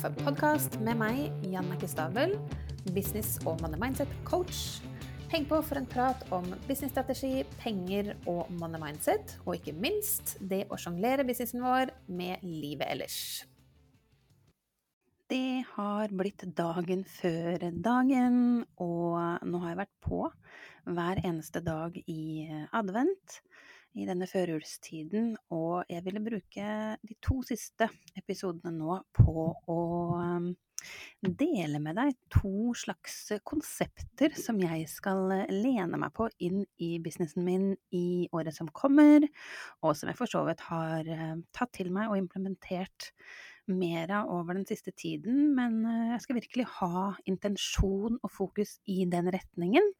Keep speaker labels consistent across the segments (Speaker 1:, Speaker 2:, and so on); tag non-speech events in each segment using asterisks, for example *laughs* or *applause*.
Speaker 1: Off, en podkast med meg, Jannicke Stabel, business- og money mindset-coach. Heng på for en prat om businessstrategi, penger og money mindset, og ikke minst det å sjonglere businessen vår med livet ellers. Det har blitt dagen før dagen, og nå har jeg vært på hver eneste dag i advent i denne førjulstiden, og jeg ville bruke de to siste episodene nå på å um, dele med deg to slags konsepter som jeg skal lene meg på inn i businessen min i året som kommer, og som jeg for så vidt har uh, tatt til meg og implementert mer av over den siste tiden, men uh, jeg skal virkelig ha intensjon og fokus i den retningen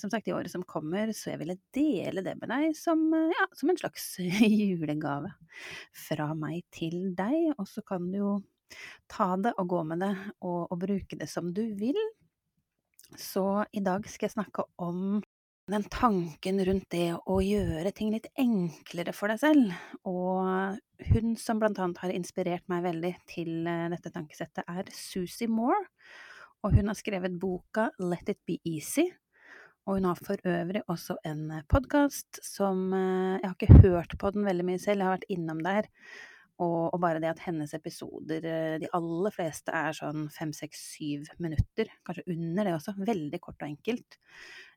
Speaker 1: som sagt, i året som kommer, så jeg ville dele det med deg som, eh, ja, som en slags *laughs* julegave fra meg til deg. Og så kan du jo ta det og gå med det og, og bruke det som du vil. Så i dag skal jeg snakke om den tanken rundt det å gjøre ting litt enklere for deg selv. Og hun som blant annet har inspirert meg veldig til eh, dette tankesettet, er Susie Moore. Og hun har skrevet boka Let it be easy og hun har for øvrig også en eh, podkast som eh, Jeg har ikke hørt på den veldig mye selv, jeg har vært innom der. Og, og, bare det at hennes episoder, eh, de aller fleste, er sånn fem, seks, syv minutter. Kanskje under det også. Veldig kort og enkelt.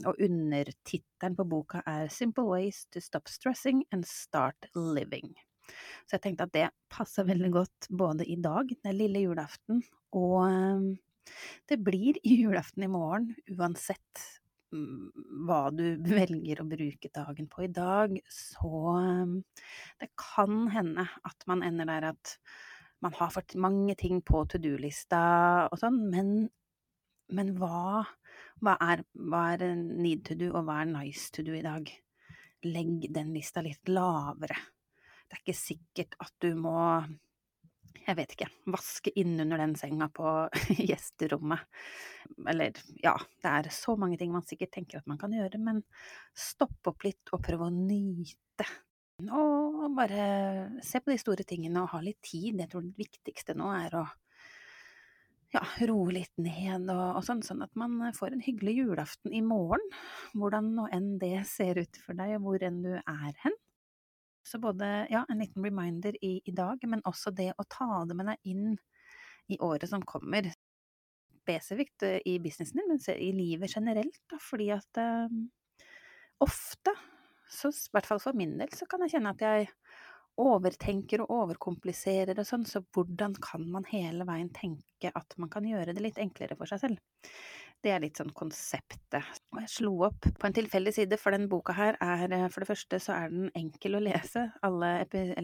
Speaker 1: Og undertittelen på boka er 'Simple Ways to Stop Stressing and Start Living'. Så jeg tenkte at det passer veldig godt både i dag, er lille julaften, og det blir *laughs* julaften i morgen uansett hva du *laughs* velger å bruke dagen på i dag, så um, det kan hende at man ender der at man har fått mange ting på to do-lista og sånn, men, men hva, hva, er, hva er need to do, og hva er nice to do i dag? Legg den lista litt lavere. Det er ikke sikkert at du må jeg vet ikke, vaske innunder den senga på *laughs* gjesterommet. Eller ja, det er så mange ting man sikkert tenker at man kan gjøre, men stopp opp litt og prøv å nyte. Og bare se på de store tingene og ha litt tid. Jeg tror det viktigste nå er å ja, roe litt ned og, og, sånn, sånn at man får en hyggelig julaften i morgen. Hvordan nå enn det ser ut for deg, og hvor enn du er hen. Så både ja, en liten reminder i, i, dag, men også det å ta det med deg inn i året som kommer. Spesifikt eh, i businessen din, men i livet generelt, da, fordi at um, ofte, så i hvert fall for min del, så kan jeg kjenne at jeg overtenker og overkompliserer og sånn, så hvordan kan man hele veien tenke at man kan gjøre det litt enklere for seg selv? Det er litt sånn konseptet. Og jeg slo opp på en tilfeldig side, for den boka her er For det første så er den enkel å lese. Alle,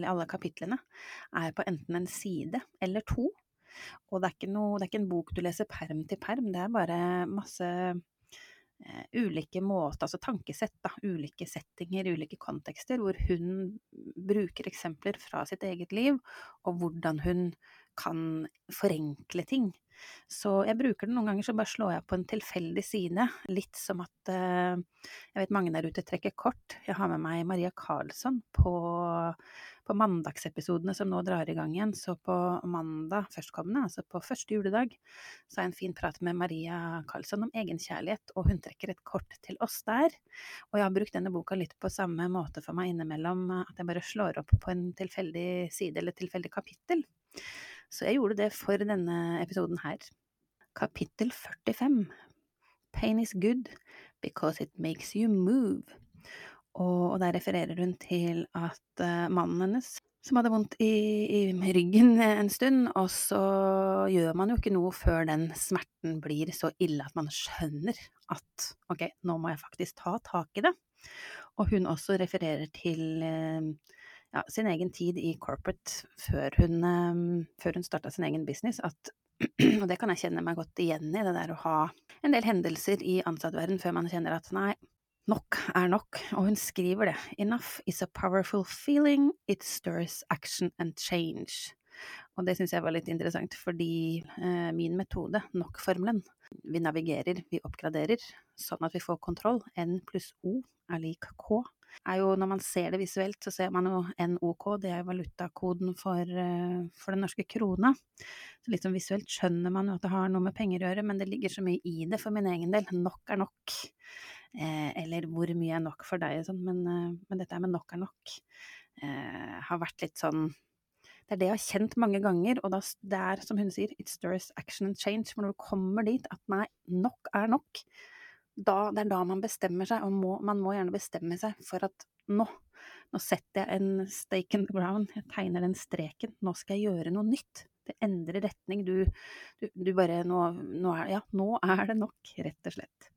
Speaker 1: alle kapitlene er på enten en side eller to. Og det er, noe, det er ikke en bok du leser perm til perm, det er bare masse uh, ulike måter, altså tankesett, da, ulike settinger, ulike kontekster, hvor hun bruker eksempler fra sitt eget liv, og hvordan hun kan forenkle ting. Så jeg bruker den noen ganger, så bare slår jeg på en tilfeldig side. Litt som at uh, jeg vet mange der ute trekker kort. Jeg har med meg Maria Karlsson på, på mandagsepisodene som nå drar i gang igjen. Så på mandag førstkommende, altså på første juledag, så har jeg en fin prat med Maria Karlsson om egenkjærlighet, og hun trekker et kort til oss der. Og jeg har brukt denne boka litt på samme måte for meg innimellom, at jeg bare slår opp på en tilfeldig side eller tilfeldig kapittel. Så jeg gjorde det for denne episoden her. Kapittel 45 Pain is good because it makes you move. Og, der refererer hun til at uh, mannen hennes som hadde vondt i, i, ryggen en stund, og så gjør man jo ikke noe før den smerten blir så ille at man skjønner at ok, nå må jeg faktisk ta tak i det. Og hun også refererer til uh, ja, sin egen tid i corporate før hun, um, før hun starta sin egen business, at og det kan jeg kjenne meg godt igjen i, det der å ha en del hendelser i ansattverden før man kjenner at nei, nok er nok. Og hun skriver det. Enough is a powerful feeling, it stirs action and change. Og det syns jeg var litt interessant, fordi eh, min metode, nok-formelen, vi navigerer, vi oppgraderer, sånn at vi får kontroll. N pluss O er lik K. er jo Når man ser det visuelt, så ser man jo NOK, det er valutakoden for, eh, for den norske krona. Så litt sånn visuelt skjønner man jo at det har noe med penger å gjøre, men det ligger så mye i det for min egen del. Nok er nok. Eh, eller hvor mye er nok for deg, sånn. men, eh, men, dette med nok er nok eh, har vært litt sånn det er det jeg har kjent mange ganger, og det er som hun sier, it stirs action and change. For når du kommer dit at nei, nok er nok, da, det er da man bestemmer seg, og må, man må gjerne bestemme seg for at nå, nå setter jeg en stake in the ground, jeg tegner den streken, nå skal jeg gjøre noe nytt. Det endrer retning, du, du, du bare nå, nå, er, Ja, nå er det nok, rett og slett.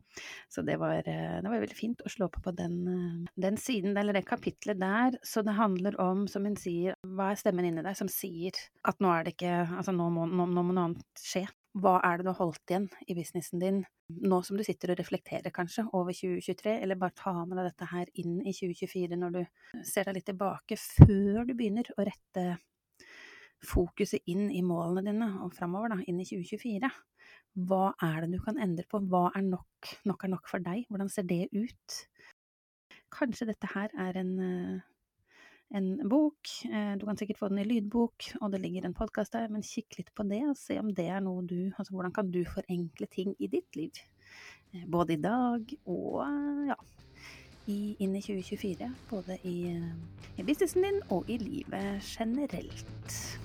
Speaker 1: Så det var, eh, det var, veldig fint å slå på på den, eh, den, siden, eller det kapitlet der. Så det handler om, som hun sier, hva er stemmen inni deg som sier at nå er det ikke Altså nå må, nå, nå må noe annet skje. Hva er det du har holdt igjen i businessen din, nå som du sitter og reflekterer kanskje over 2023, eller bare ta med deg dette her inn i 2024 når du ser deg litt tilbake, før du begynner å rette fokuset inn i målene dine og framover, da, inn i 2024. Hva er det du kan endre på? Hva er nok? Nok er nok for deg. Hvordan ser det ut? Kanskje dette her er en, eh, en bok. Eh, du kan sikkert få den i lydbok, og det ligger en podkast der, men kikk litt på det og se om det er noe du Altså hvordan kan du forenkle ting i ditt liv? Eh, både i dag og ja, inn i 2024. Både i, i businessen din og i livet generelt.